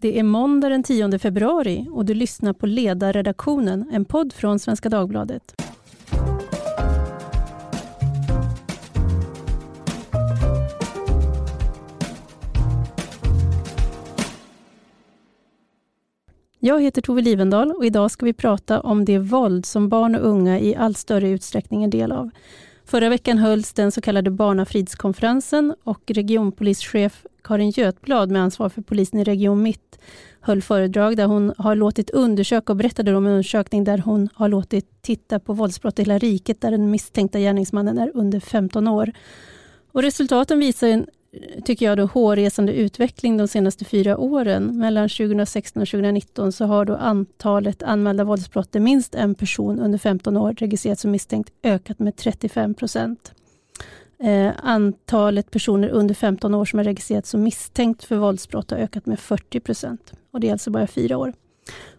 Det är måndag den 10 februari och du lyssnar på Ledarredaktionen, en podd från Svenska Dagbladet. Jag heter Tove Livendal och idag ska vi prata om det våld som barn och unga i allt större utsträckning är del av. Förra veckan hölls den så kallade Barnafridskonferensen och regionpolischef Karin Götblad med ansvar för polisen i Region Mitt höll föredrag där hon har låtit undersöka och berättade om en undersökning där hon har låtit titta på våldsbrott i hela riket där den misstänkta gärningsmannen är under 15 år. Och resultaten visar en, tycker jag, då, hårresande utveckling de senaste fyra åren. Mellan 2016 och 2019 så har då antalet anmälda våldsbrott där minst en person under 15 år registrerats som misstänkt ökat med 35 procent. Eh, antalet personer under 15 år som har registrerats som misstänkt för våldsbrott har ökat med 40 procent. Och det är alltså bara fyra år.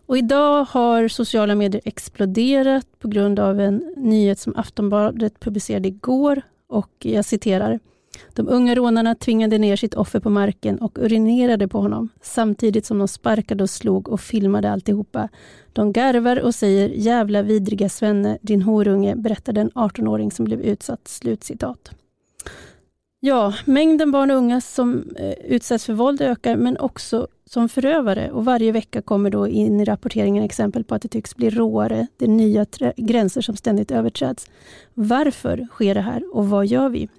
Och idag har sociala medier exploderat på grund av en nyhet som Aftonbladet publicerade igår. Och jag citerar. De unga rånarna tvingade ner sitt offer på marken och urinerade på honom samtidigt som de sparkade och slog och filmade alltihopa. De garvar och säger jävla vidriga svenne, din horunge, berättade en 18-åring som blev utsatt. Slutcitat. Ja, mängden barn och unga som eh, utsätts för våld ökar, men också som förövare. Och varje vecka kommer då in i rapporteringen exempel på att det tycks bli råare. Det är nya gränser som ständigt överträds. Varför sker det här och vad gör vi?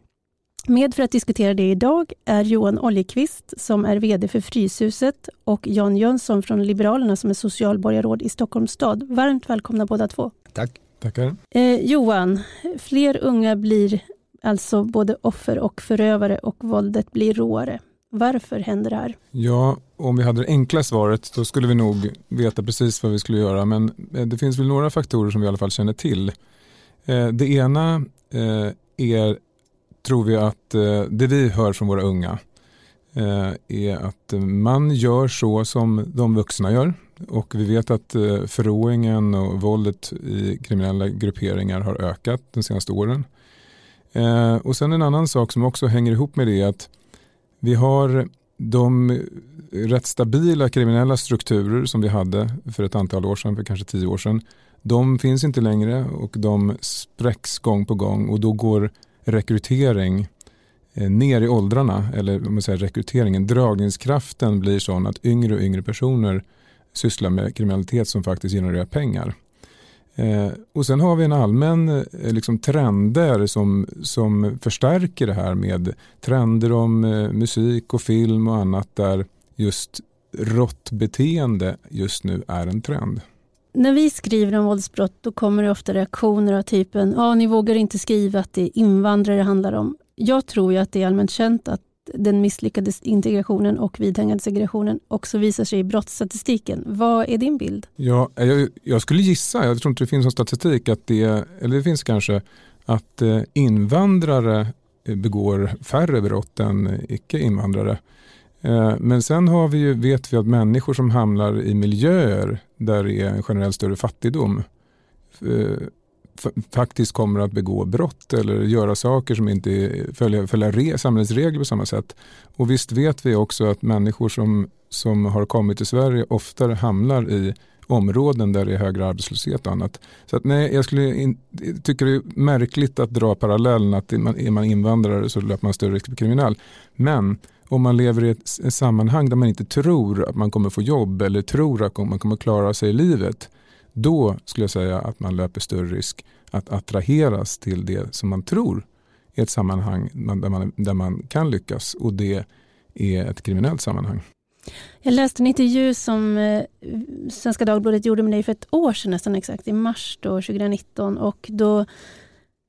Med för att diskutera det idag är Johan Oljekvist som är VD för Fryshuset och Jan Jönsson från Liberalerna som är socialborgarråd i Stockholms stad. Varmt välkomna båda två. Tack. Tackar. Eh, Johan, fler unga blir alltså både offer och förövare och våldet blir råare. Varför händer det här? Ja, om vi hade det enkla svaret då skulle vi nog veta precis vad vi skulle göra men eh, det finns väl några faktorer som vi i alla fall känner till. Eh, det ena eh, är, tror vi att eh, det vi hör från våra unga eh, är att man gör så som de vuxna gör och vi vet att eh, förråingen och våldet i kriminella grupperingar har ökat de senaste åren. Eh, och sen en annan sak som också hänger ihop med det är att vi har de rätt stabila kriminella strukturer som vi hade för ett antal år sedan, för kanske tio år sedan. De finns inte längre och de spräcks gång på gång och då går rekrytering eh, ner i åldrarna, eller om man säger rekryteringen, dragningskraften blir sån att yngre och yngre personer sysslar med kriminalitet som faktiskt genererar pengar. Eh, och sen har vi en allmän eh, liksom, trender som, som förstärker det här med trender om eh, musik och film och annat där just råttbeteende just nu är en trend. När vi skriver om våldsbrott då kommer det ofta reaktioner av typen ja, ni vågar inte skriva att det är invandrare det handlar om. Jag tror ju att det är allmänt känt att den misslyckade integrationen och vidhängande segregationen också visar sig i brottsstatistiken. Vad är din bild? Ja, jag, jag, skulle gissa, jag tror inte det finns någon statistik, att det, eller det finns kanske, att eh, invandrare eh, begår färre brott än icke-invandrare. Eh, men sen har vi ju, vet vi att människor som hamnar i miljöer där det är en generellt större fattigdom eh, faktiskt kommer att begå brott eller göra saker som inte följer, följer re, samhällets regler på samma sätt. Och visst vet vi också att människor som, som har kommit till Sverige oftare hamnar i områden där det är högre arbetslöshet och annat. Så att nej, jag skulle in, tycker det är märkligt att dra parallellen att är man invandrare så löper man större risk att bli kriminell. Men om man lever i ett sammanhang där man inte tror att man kommer få jobb eller tror att man kommer klara sig i livet. Då skulle jag säga att man löper större risk att attraheras till det som man tror är ett sammanhang där man, där man kan lyckas. Och det är ett kriminellt sammanhang. Jag läste en intervju som eh, Svenska Dagbladet gjorde med dig för ett år sedan nästan exakt, i mars då, 2019 och då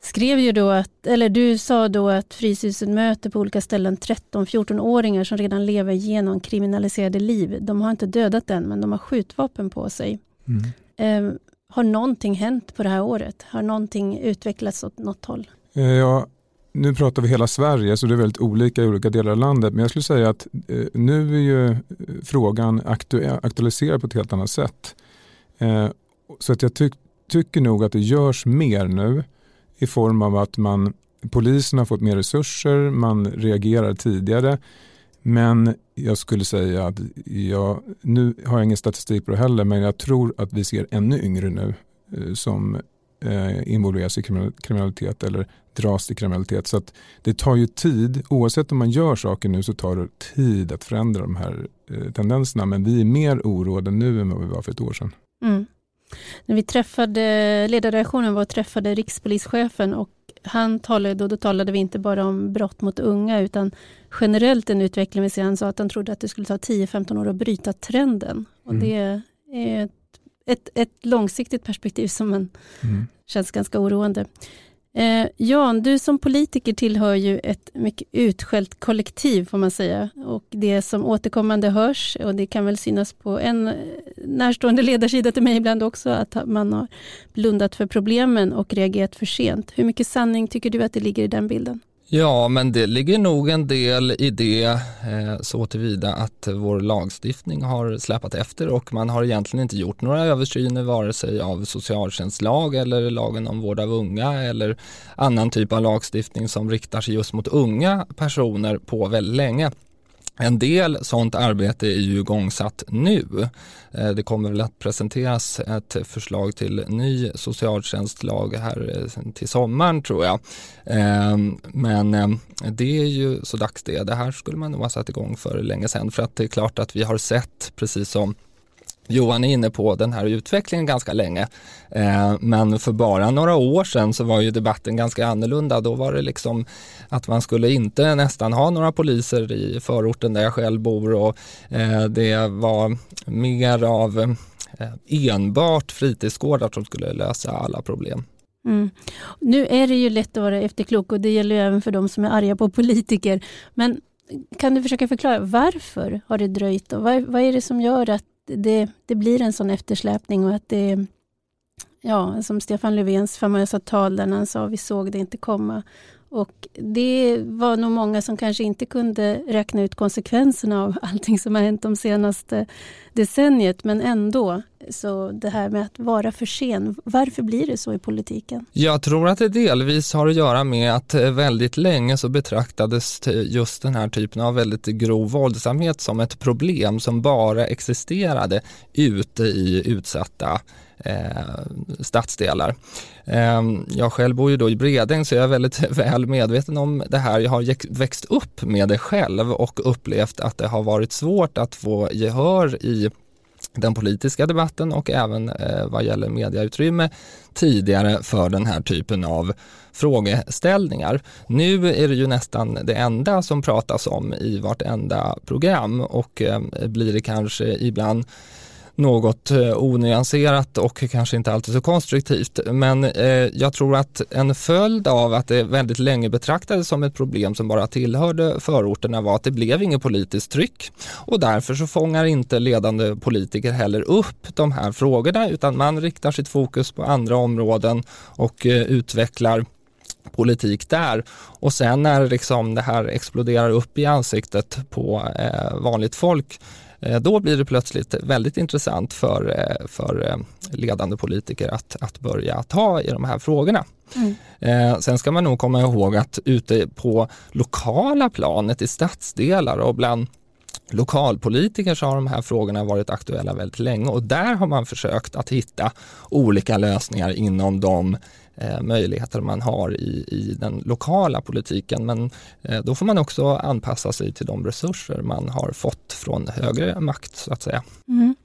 skrev ju då att, eller du sa då att Fryshuset möter på olika ställen 13-14-åringar som redan lever genom kriminaliserade liv. De har inte dödat än men de har skjutvapen på sig. Mm. Eh, har någonting hänt på det här året? Har någonting utvecklats åt något håll? Eh, ja, nu pratar vi hela Sverige så det är väldigt olika i olika delar av landet. Men jag skulle säga att eh, nu är ju eh, frågan aktu aktualiserad på ett helt annat sätt. Eh, så att jag ty tycker nog att det görs mer nu i form av att man polisen har fått mer resurser, man reagerar tidigare. Men jag skulle säga att jag, nu har jag ingen statistik på det heller, men jag tror att vi ser ännu yngre nu eh, som eh, involveras i kriminalitet eller dras till kriminalitet. Så att det tar ju tid, oavsett om man gör saker nu så tar det tid att förändra de här eh, tendenserna. Men vi är mer oroade nu än vad vi var för ett år sedan. Mm. När vi träffade, ledarredaktionen var och träffade rikspolischefen och han talade, och då talade vi inte bara om brott mot unga utan generellt en utveckling vi ser. Han sa att han trodde att det skulle ta 10-15 år att bryta trenden. Och mm. Det är ett, ett, ett, långsiktigt perspektiv som man mm. känns ganska oroande. Eh, Jan, du som politiker tillhör ju ett mycket utskällt kollektiv får man säga. Och det som återkommande hörs, och det kan väl synas på en eh, närstående ledarsida till mig ibland också, att man har blundat för problemen och reagerat för sent. Hur mycket sanning tycker du att det ligger i den bilden? Ja, men det ligger nog en del i det eh, så tillvida att vår lagstiftning har släpat efter och man har egentligen inte gjort några översyner vare sig av socialtjänstlag eller lagen om vård av unga eller annan typ av lagstiftning som riktar sig just mot unga personer på väldigt länge. En del sånt arbete är ju igångsatt nu. Eh, det kommer väl att presenteras ett förslag till ny socialtjänstlag här eh, till sommaren tror jag. Eh, men det är ju så dags det. Det här skulle man nog ha satt igång för länge sedan för att det är klart att vi har sett precis som Johan är inne på den här utvecklingen ganska länge. Eh, men för bara några år sedan så var ju debatten ganska annorlunda. Då var det liksom att man skulle inte nästan ha några poliser i förorten där jag själv bor och eh, det var mer av eh, enbart fritidsgårdar som skulle lösa alla problem. Mm. Nu är det ju lätt att vara efterklok och det gäller ju även för de som är arga på politiker. Men kan du försöka förklara varför har det dröjt? Och vad, vad är det som gör att det, det blir en sån eftersläpning och att det ja, som Stefan Löfvens famösa tal där han sa vi såg det inte komma. Och det var nog många som kanske inte kunde räkna ut konsekvenserna av allting som har hänt de senaste decenniet. Men ändå, så det här med att vara för sen. Varför blir det så i politiken? Jag tror att det delvis har att göra med att eh, väldigt länge så betraktades just den här typen av väldigt grov våldsamhet som ett problem som bara existerade ute i utsatta eh, stadsdelar. Eh, jag själv bor ju då i Bredäng så jag är väldigt väl medveten om det här. Jag har växt upp med det själv och upplevt att det har varit svårt att få gehör i den politiska debatten och även eh, vad gäller mediautrymme tidigare för den här typen av frågeställningar. Nu är det ju nästan det enda som pratas om i vartenda program och eh, blir det kanske ibland något eh, onyanserat och kanske inte alltid så konstruktivt. Men eh, jag tror att en följd av att det väldigt länge betraktades som ett problem som bara tillhörde förorterna var att det blev inget politiskt tryck och därför så fångar inte ledande politiker heller upp de här frågorna utan man riktar sitt fokus på andra områden och eh, utvecklar politik där och sen när liksom det här exploderar upp i ansiktet på eh, vanligt folk då blir det plötsligt väldigt intressant för, eh, för eh, ledande politiker att, att börja ta i de här frågorna. Mm. sen ska man nog komma ihåg att ute på lokala planet i stadsdelar och bland lokalpolitiker så har de här frågorna varit aktuella väldigt länge och där har man försökt att hitta olika lösningar inom de eh, möjligheter man har i, i den lokala politiken. Men eh, då får man också anpassa sig till de resurser man har fått från högre makt så att säga. Mm.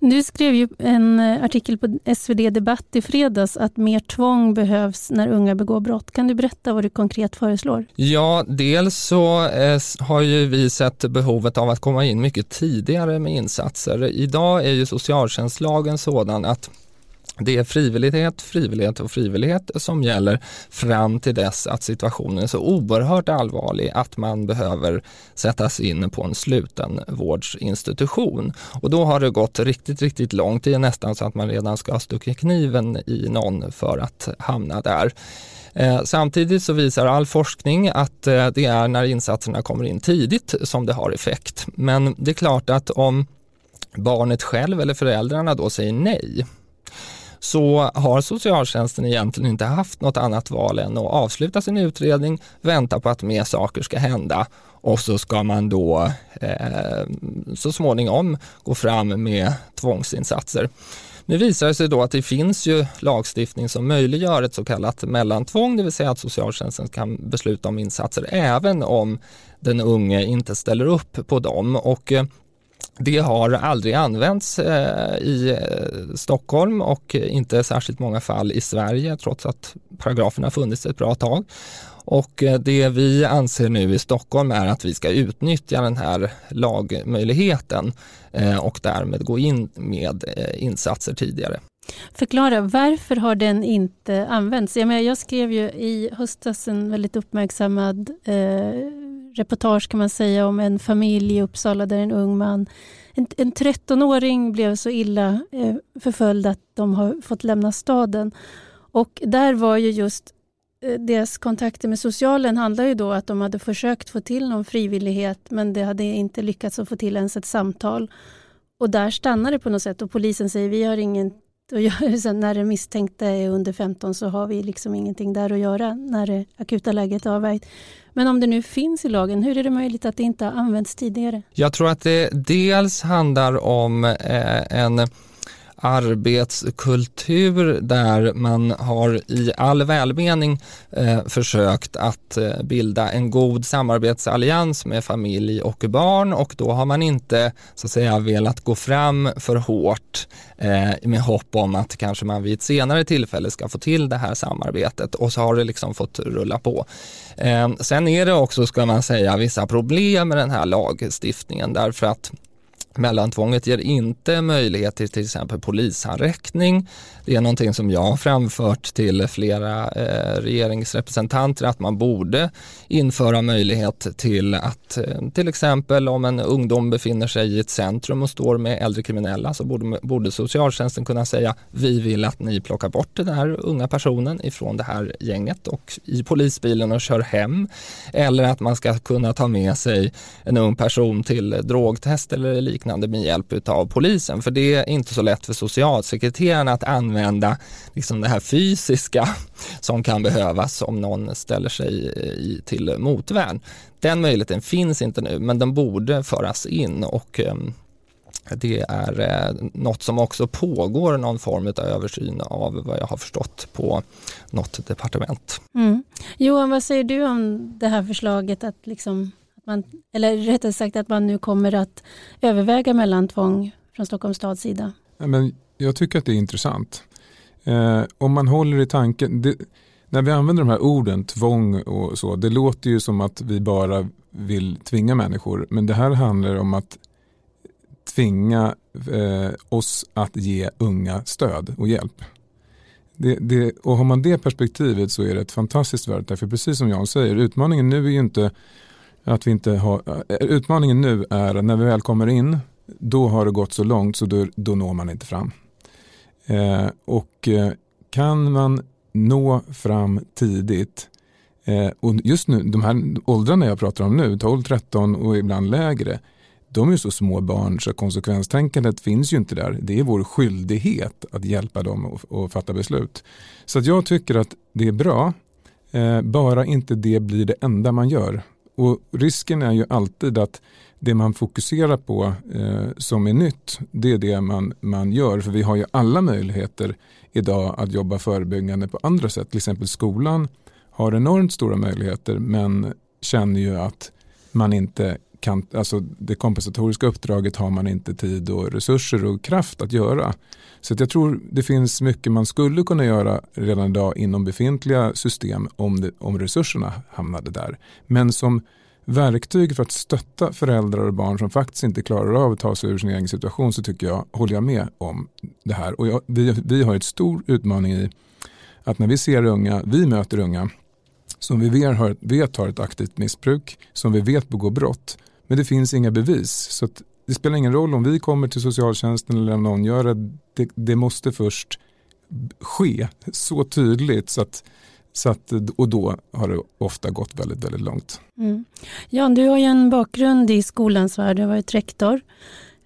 Du skrev ju en eh, artikel på SvD Debatt i fredags att mer tvång behövs när unga begår brott. Kan du berätta vad du konkret föreslår? Ja, dels så eh, har ju vi sett behovet av att komma in mycket tidigare med insatser. Idag är ju socialtjänstlagen sådan att det är frivillighet, frivillighet och frivillighet som gäller fram till dess att situationen är så oerhört allvarlig att man behöver sättas in på en sluten vårdsinstitution. Och då har det gått riktigt, riktigt långt. Det är nästan så att man redan ska ha stuckit kniven i någon för att hamna där. Eh, samtidigt så visar all forskning att eh, det är när insatserna kommer in tidigt som det har effekt. Men det är klart att om barnet själv eller föräldrarna då säger nej så har socialtjänsten egentligen inte haft något annat val än att avsluta sin utredning, vänta på att mer saker ska hända och så ska man då eh, så småningom gå fram med tvångsinsatser. Nu visar det sig då att det finns ju lagstiftning som möjliggör ett så kallat mellantvång, det vill säga att socialtjänsten kan besluta om insatser även om den unge inte ställer upp på dem. Och eh, det har aldrig använts eh, i eh, Stockholm och inte särskilt många fall i Sverige trots att paragrafen har funnits ett bra tag. Och eh, det vi anser nu i Stockholm är att vi ska utnyttja den här lagmöjligheten och därmed gå in med insatser tidigare. Förklara, varför har den inte använts? Jag, menar, jag skrev ju i höstas en väldigt uppmärksammad eh, reportage kan man säga om en familj i Uppsala där en ung man, en, en 13-åring blev så illa eh, förföljd att de har fått lämna staden. Och där var ju just eh, deras kontakter med socialen handlar ju då att de hade försökt få till någon frivillighet men det hade inte lyckats att få till ens ett samtal. Och där stannar det på något sätt och polisen säger vi har ingen när den misstänkte är under 15 så har vi liksom ingenting där att göra när det akuta läget är avvärjt. Men om det nu finns i lagen, hur är det möjligt att det inte har använts tidigare? Jag tror att det dels handlar om eh, en arbetskultur där man har i all välmening eh, försökt att eh, bilda en god samarbetsallians med familj och barn. Och då har man inte så att säga velat gå fram för hårt eh, med hopp om att kanske man vid ett senare tillfälle ska få till det här samarbetet. Och så har det liksom fått rulla på. Eh, sen är det också, ska man säga, vissa problem med den här lagstiftningen. Därför att Mellantvånget ger inte möjlighet till till exempel polishandräckning. Det är någonting som jag har framfört till flera eh, regeringsrepresentanter att man borde införa möjlighet till att eh, till exempel om en ungdom befinner sig i ett centrum och står med äldre kriminella så borde, borde socialtjänsten kunna säga vi vill att ni plockar bort den här unga personen ifrån det här gänget och i polisbilen och kör hem. Eller att man ska kunna ta med sig en ung person till drogtest eller liknande liknande med hjälp av polisen. För det är inte så lätt för socialsekreterarna att använda liksom det här fysiska som kan behövas om någon ställer sig eh, i, till motvärn. Den möjligheten finns inte nu men den borde föras in och ehm, det är eh, något som också pågår någon form av översyn av vad jag har förstått på något departement. Mm. Johan, vad säger du om det här förslaget att liksom man, eller rättare sagt att man nu kommer att överväga mellantvång från Stockholms stads sida? Men jag tycker att det är intressant. Eh, om man håller i tanken, det, när vi använder de här orden, tvång och så, det låter ju som att vi bara vill tvinga människor, men det här handlar om att tvinga eh, oss att ge unga stöd och hjälp. Det, det, och har man det perspektivet så är det ett fantastiskt värde. För precis som Jan säger, utmaningen nu är ju inte att vi inte har, eh, utmaningen nu är när vi väl kommer in, då har det gått så långt så då, då når man inte fram. Eh, och eh, kan man nå fram tidigt, eh, och just nu, de här åldrarna jag pratar om nu, 12, 13 och ibland lägre, de är så små barn så konsekvenstänkandet finns ju inte där. Det är vår skyldighet att hjälpa dem att fatta beslut. Så jag tycker att det är bra, eh, bara inte det blir det enda man gör. Och risken är ju alltid att det man fokuserar på eh, som är nytt, det är det man, man gör. För vi har ju alla möjligheter idag att jobba förebyggande på andra sätt. Till exempel skolan har enormt stora möjligheter men känner ju att man inte kan, alltså det kompensatoriska uppdraget har man inte tid och resurser och kraft att göra. Så jag tror det finns mycket man skulle kunna göra redan idag inom befintliga system om, det, om resurserna hamnade där. Men som verktyg för att stötta föräldrar och barn som faktiskt inte klarar av att ta sig ur sin egen situation så tycker jag, håller jag med om det här. Och jag, vi, vi har ett stor utmaning i att när vi ser unga, vi möter unga som vi vet har, ett aktivt missbruk, som vi vet begår brott, men det finns inga bevis. Så det spelar ingen roll om vi kommer till socialtjänsten eller om någon gör det. Det, det måste först ske så tydligt så att, så att, och då har det ofta gått väldigt, väldigt långt. Mm. Jan, du har ju en bakgrund i skolans värld, du har varit rektor.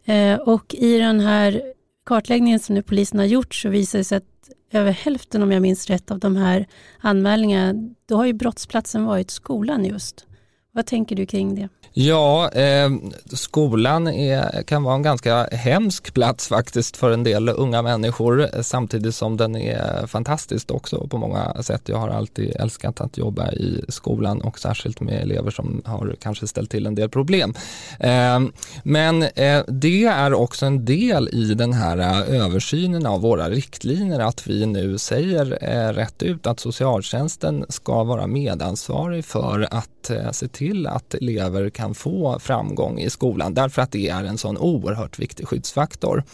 Eh, och i den här kartläggningen som nu polisen har gjort så visar det sig att över hälften, om jag minns rätt, av de här anmälningarna, då har ju brottsplatsen varit skolan just. Vad tänker du kring det? Ja, eh, skolan är, kan vara en ganska hemsk plats faktiskt för en del unga människor samtidigt som den är fantastisk också på många sätt. Jag har alltid älskat att jobba i skolan och särskilt med elever som har kanske ställt till en del problem. Eh, men eh, det är också en del i den här översynen av våra riktlinjer att vi nu säger eh, rätt ut att socialtjänsten ska vara medansvarig för att eh, se till att elever kan få framgång i skolan därför att det är en sån oerhört viktig skyddsfaktor.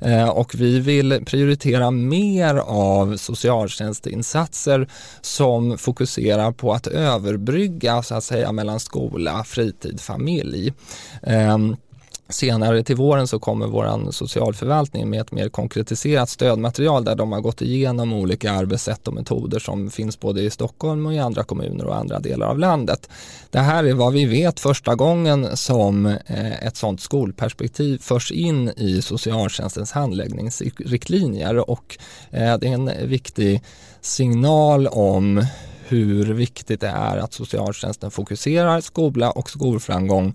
Eh, och vi vill prioritera mer av socialtjänstinsatser som fokuserar på att överbrygga så att säga mellan skola, fritid, familj. Ehm, Senare till våren så kommer vår socialförvaltning med ett mer konkretiserat stödmaterial där de har gått igenom olika arbetssätt och metoder som finns både i Stockholm och i andra kommuner och andra delar av landet. Det här är vad vi vet första gången som eh, ett sådant skolperspektiv förs in i socialtjänstens handläggningsriktlinjer och eh, det är en viktig signal om hur viktigt det är att socialtjänsten fokuserar skola och skolframgång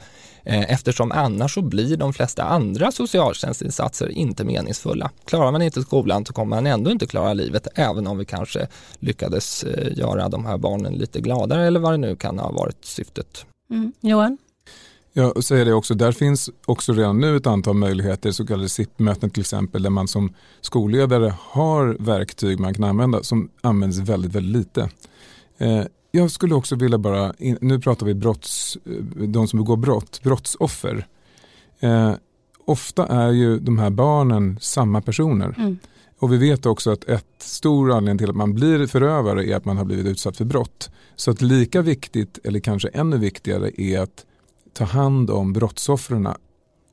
Eh, eftersom annars så blir de flesta andra socialtjänstinsatser inte meningsfulla. Klarar man inte skolan så kommer man ändå inte klara livet även om vi kanske lyckades eh, göra de här barnen lite gladare eller vad det nu kan ha varit syftet. Mm. Johan? Jag säger det också, där finns också redan nu ett antal möjligheter, så kallade SIP-möten till exempel, där man som skolledare har verktyg man kan använda som används väldigt, väldigt lite. Eh, jag skulle också vilja bara, nu pratar vi brotts, eh, de som begår brott, brottsoffer. Eh, ofta är ju de här barnen samma personer. Mm. Och vi vet också att ett stor anledning till att man blir förövare är att man har blivit utsatt för brott. Så att lika viktigt, eller kanske ännu viktigare, är att ta hand om brottsoffren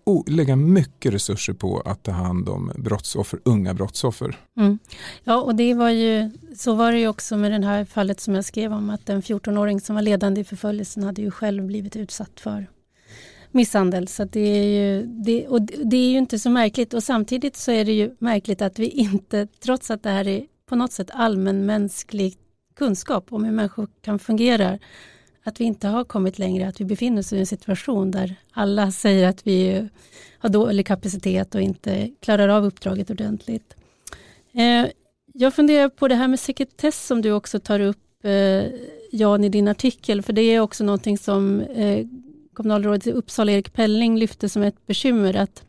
oh, lägga mycket resurser på att ta hand om brottsoffer, unga brottsoffer. Mm. Ja, och det var ju, så var det ju också med det här fallet som jag skrev om att en 14-åring som var ledande i förföljelsen hade ju själv blivit utsatt för misshandel. Så det är, ju, det, och det är ju inte så märkligt och samtidigt så är det ju märkligt att vi inte, trots att det här är på något sätt allmänmänsklig kunskap om hur människor kan fungera, att vi inte har kommit längre, att vi befinner oss i en situation där alla säger att vi har dålig kapacitet och inte klarar av uppdraget ordentligt. Eh, jag funderar på det här med sekretess som du också tar upp eh, Jan i din artikel, för det är också någonting som eh, kommunalrådet i Uppsala Erik Pelling lyfte som ett bekymmer, att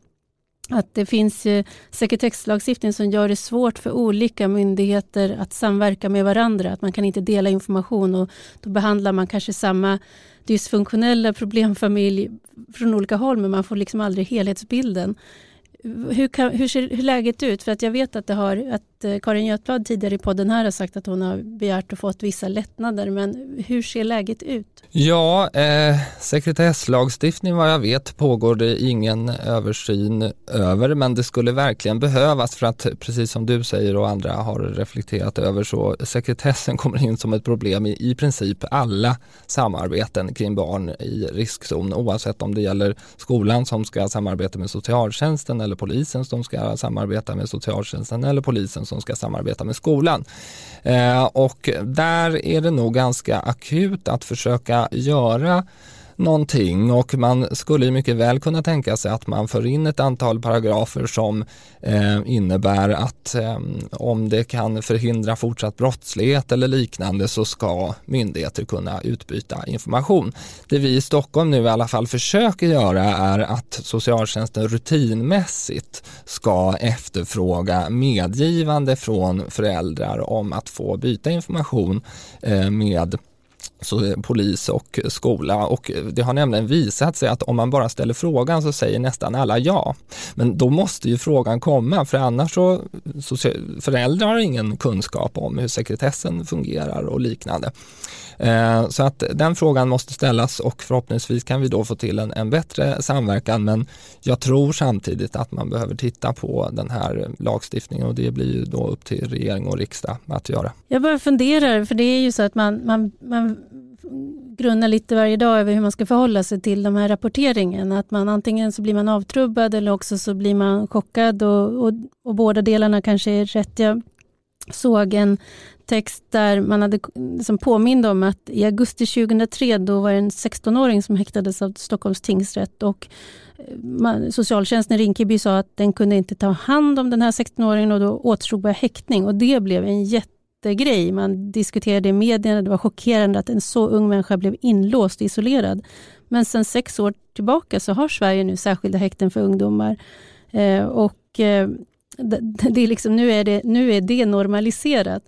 att det finns eh, sekretesslagstiftning som gör det svårt för olika myndigheter att samverka med varandra. Att man kan inte dela information och då behandlar man kanske samma dysfunktionella problemfamilj från olika håll men man får liksom aldrig helhetsbilden hur, kan, hur ser hur läget ut? För att jag vet att, det har, att eh, Karin Götblad tidigare i podden här har sagt att hon har begärt och fått vissa lättnader. Men hur ser läget ut? Ja, eh, sekretesslagstiftning vad jag vet pågår det ingen översyn över men det skulle verkligen behövas för att precis som du säger och andra har reflekterat över så sekretessen kommer in som ett problem i, i princip alla samarbeten kring barn i riskzon oavsett om det gäller skolan som ska samarbeta med socialtjänsten eller polisen som ska samarbeta med socialtjänsten eller polisen som ska samarbeta med skolan. Eh, och där är det nog ganska akut att försöka göra någonting och man skulle mycket väl kunna tänka sig att man för in ett antal paragrafer som eh, innebär att eh, om det kan förhindra fortsatt brottslighet eller liknande så ska myndigheter kunna utbyta information. Det vi i Stockholm nu i alla fall försöker göra är att socialtjänsten rutinmässigt ska efterfråga medgivande från föräldrar om att få byta information eh, med alltså polis och skola och det har nämligen visat sig att om man bara ställer frågan så säger nästan alla ja. Men då måste ju frågan komma för annars så, så föräldrar har ingen kunskap om hur sekretessen fungerar och liknande. Eh, så att den frågan måste ställas och förhoppningsvis kan vi då få till en, en bättre samverkan men jag tror samtidigt att man behöver titta på den här lagstiftningen och det blir ju då upp till regering och riksdag att göra. Jag bara funderar, för det är ju så att man, man, man grunnar lite varje dag över hur man ska förhålla sig till de här rapporteringen. Att man antingen så blir man avtrubbad eller också så blir man chockad och, och, och båda delarna kanske är rätt. Jag såg en text där man hade liksom påminde om att i augusti 2003 då var det en 16-åring som häktades av Stockholms tingsrätt och eh, man, socialtjänsten i Rinkeby sa att den kunde inte ta hand om den här 16-åringen och då återstod bara häktning och det blev en jätte jättegrej. Man diskuterade i medierna, det var chockerande att en så ung människa blev inlåst och isolerad. Men sedan sex år tillbaka så har Sverige nu särskilda häkten för ungdomar eh, och eh, det är liksom, nu, är det, nu är det normaliserat.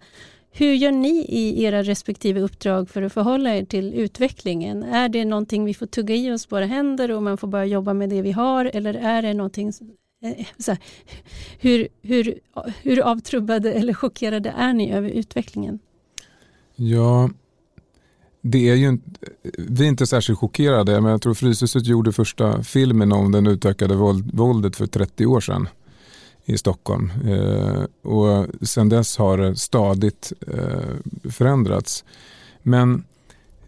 Hur gör ni i era respektive uppdrag för att förhålla er till utvecklingen? Är det någonting vi får tugga i oss våra händer och man får börja jobba med det vi har eller är det någonting Eh, här, hur, hur, hur avtrubbade eller chockerade är ni över utvecklingen? Ja, det är ju, vi är inte särskilt chockerade, men jag tror Fryshuset gjorde första filmen om den utökade våldet för 30 år sedan i Stockholm. Eh, och sen dess har det stadigt eh, förändrats. Men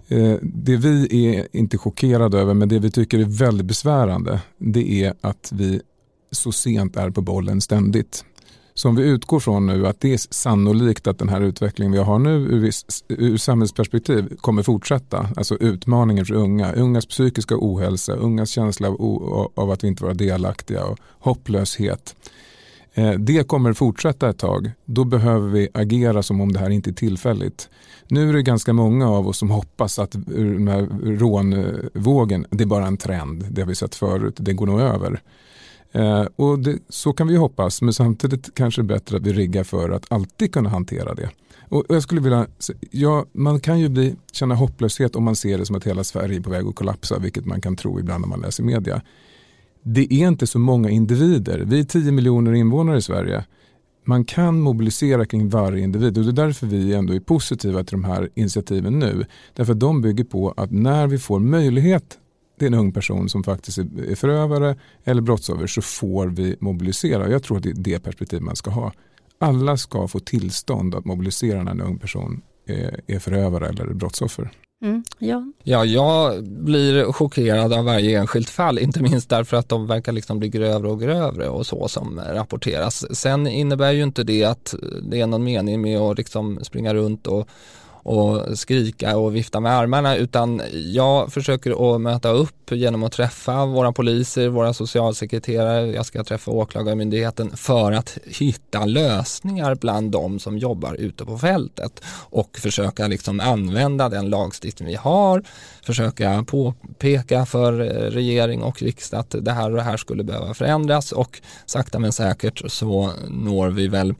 eh, det vi är inte chockerade över, men det vi tycker är väldigt besvärande, det är att vi så sent är på bollen ständigt. Så om vi utgår från nu att det är sannolikt att den här utvecklingen vi har nu ur, ur samhällsperspektiv kommer fortsätta. Alltså utmaningen för unga, ungas psykiska ohälsa, ungas känsla av, av att vi inte vara delaktiga och hopplöshet. Eh, det kommer fortsätta ett tag. Då behöver vi agera som om det här inte är tillfälligt. Nu är det ganska många av oss som hoppas att den här rånvågen, det är bara en trend. Det har vi sett förut, det går nog över. Eh, och det, så kan vi hoppas, men samtidigt kanske det är bättre att vi riggar för att alltid kunna hantera det. Och jag skulle vilja, ja, man kan ju bli, känna hopplöshet om man ser det som att hela Sverige är på väg att kollapsa, vilket man kan tro ibland när man läser media det är inte så många individer. Vi är 10 miljoner invånare i Sverige. Man kan mobilisera kring varje individ och det är därför vi ändå är positiva till de här initiativen nu. Därför att de bygger på att när vi får möjlighet till en ung person som faktiskt är förövare eller brottsoffer så får vi mobilisera. Jag tror att det är det perspektiv man ska ha. Alla ska få tillstånd att mobilisera när en ung person är förövare eller brottsoffer. Mm, ja. ja, jag blir chockerad av varje enskilt fall, inte minst därför att de verkar liksom bli grövre och grövre och så som rapporteras. Sen innebär ju inte det att det är någon mening med att liksom springa runt och och skrika och vifta med armarna utan jag försöker att möta upp genom att träffa våra poliser, våra socialsekreterare, jag ska träffa åklagarmyndigheten för att hitta lösningar bland de som jobbar ute på fältet och försöka liksom använda den lagstiftning vi har, försöka påpeka för eh, regering och riksdag att det här och det här skulle behöva förändras och sakta men säkert så når vi väl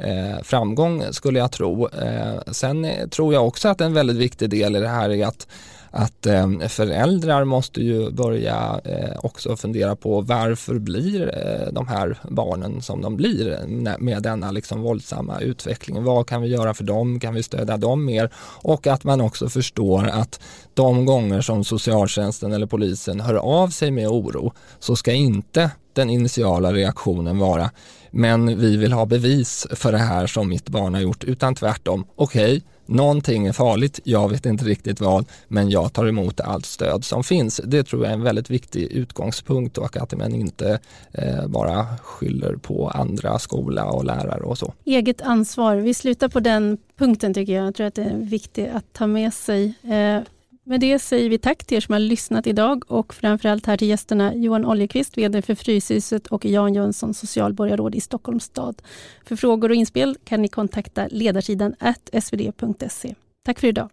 Eh, framgång skulle jag tro. Eh, sen tror jag också att en väldigt viktig del i det här är att att eh, föräldrar måste ju börja eh, också fundera på varför blir eh, de här barnen som de blir med denna liksom våldsamma utveckling. Vad kan vi göra för dem? Kan vi stödja dem mer? Och att man också förstår att de gånger som socialtjänsten eller polisen hör av sig med oro så ska inte den initiala reaktionen vara men vi vill ha bevis för det här som mitt barn har gjort utan tvärtom. Okej, okay, någonting är farligt, jag vet inte riktigt vad, men jag tar emot allt stöd som finns. Det tror jag är en väldigt viktig utgångspunkt och att man inte eh, bara skyller på andra, skola och lärare och så. Eget ansvar, vi slutar på den punkten tycker jag. Jag tror att det är viktigt att ta med sig. Eh, med det säger vi tack till er som har lyssnat idag och framförallt här till gästerna Johan Oljekvist, VD för Fryshuset och Jan Jönsson, socialborgarråd i Stockholms stad. För frågor och inspel kan ni kontakta ledarsidan svd.se. Tack för idag.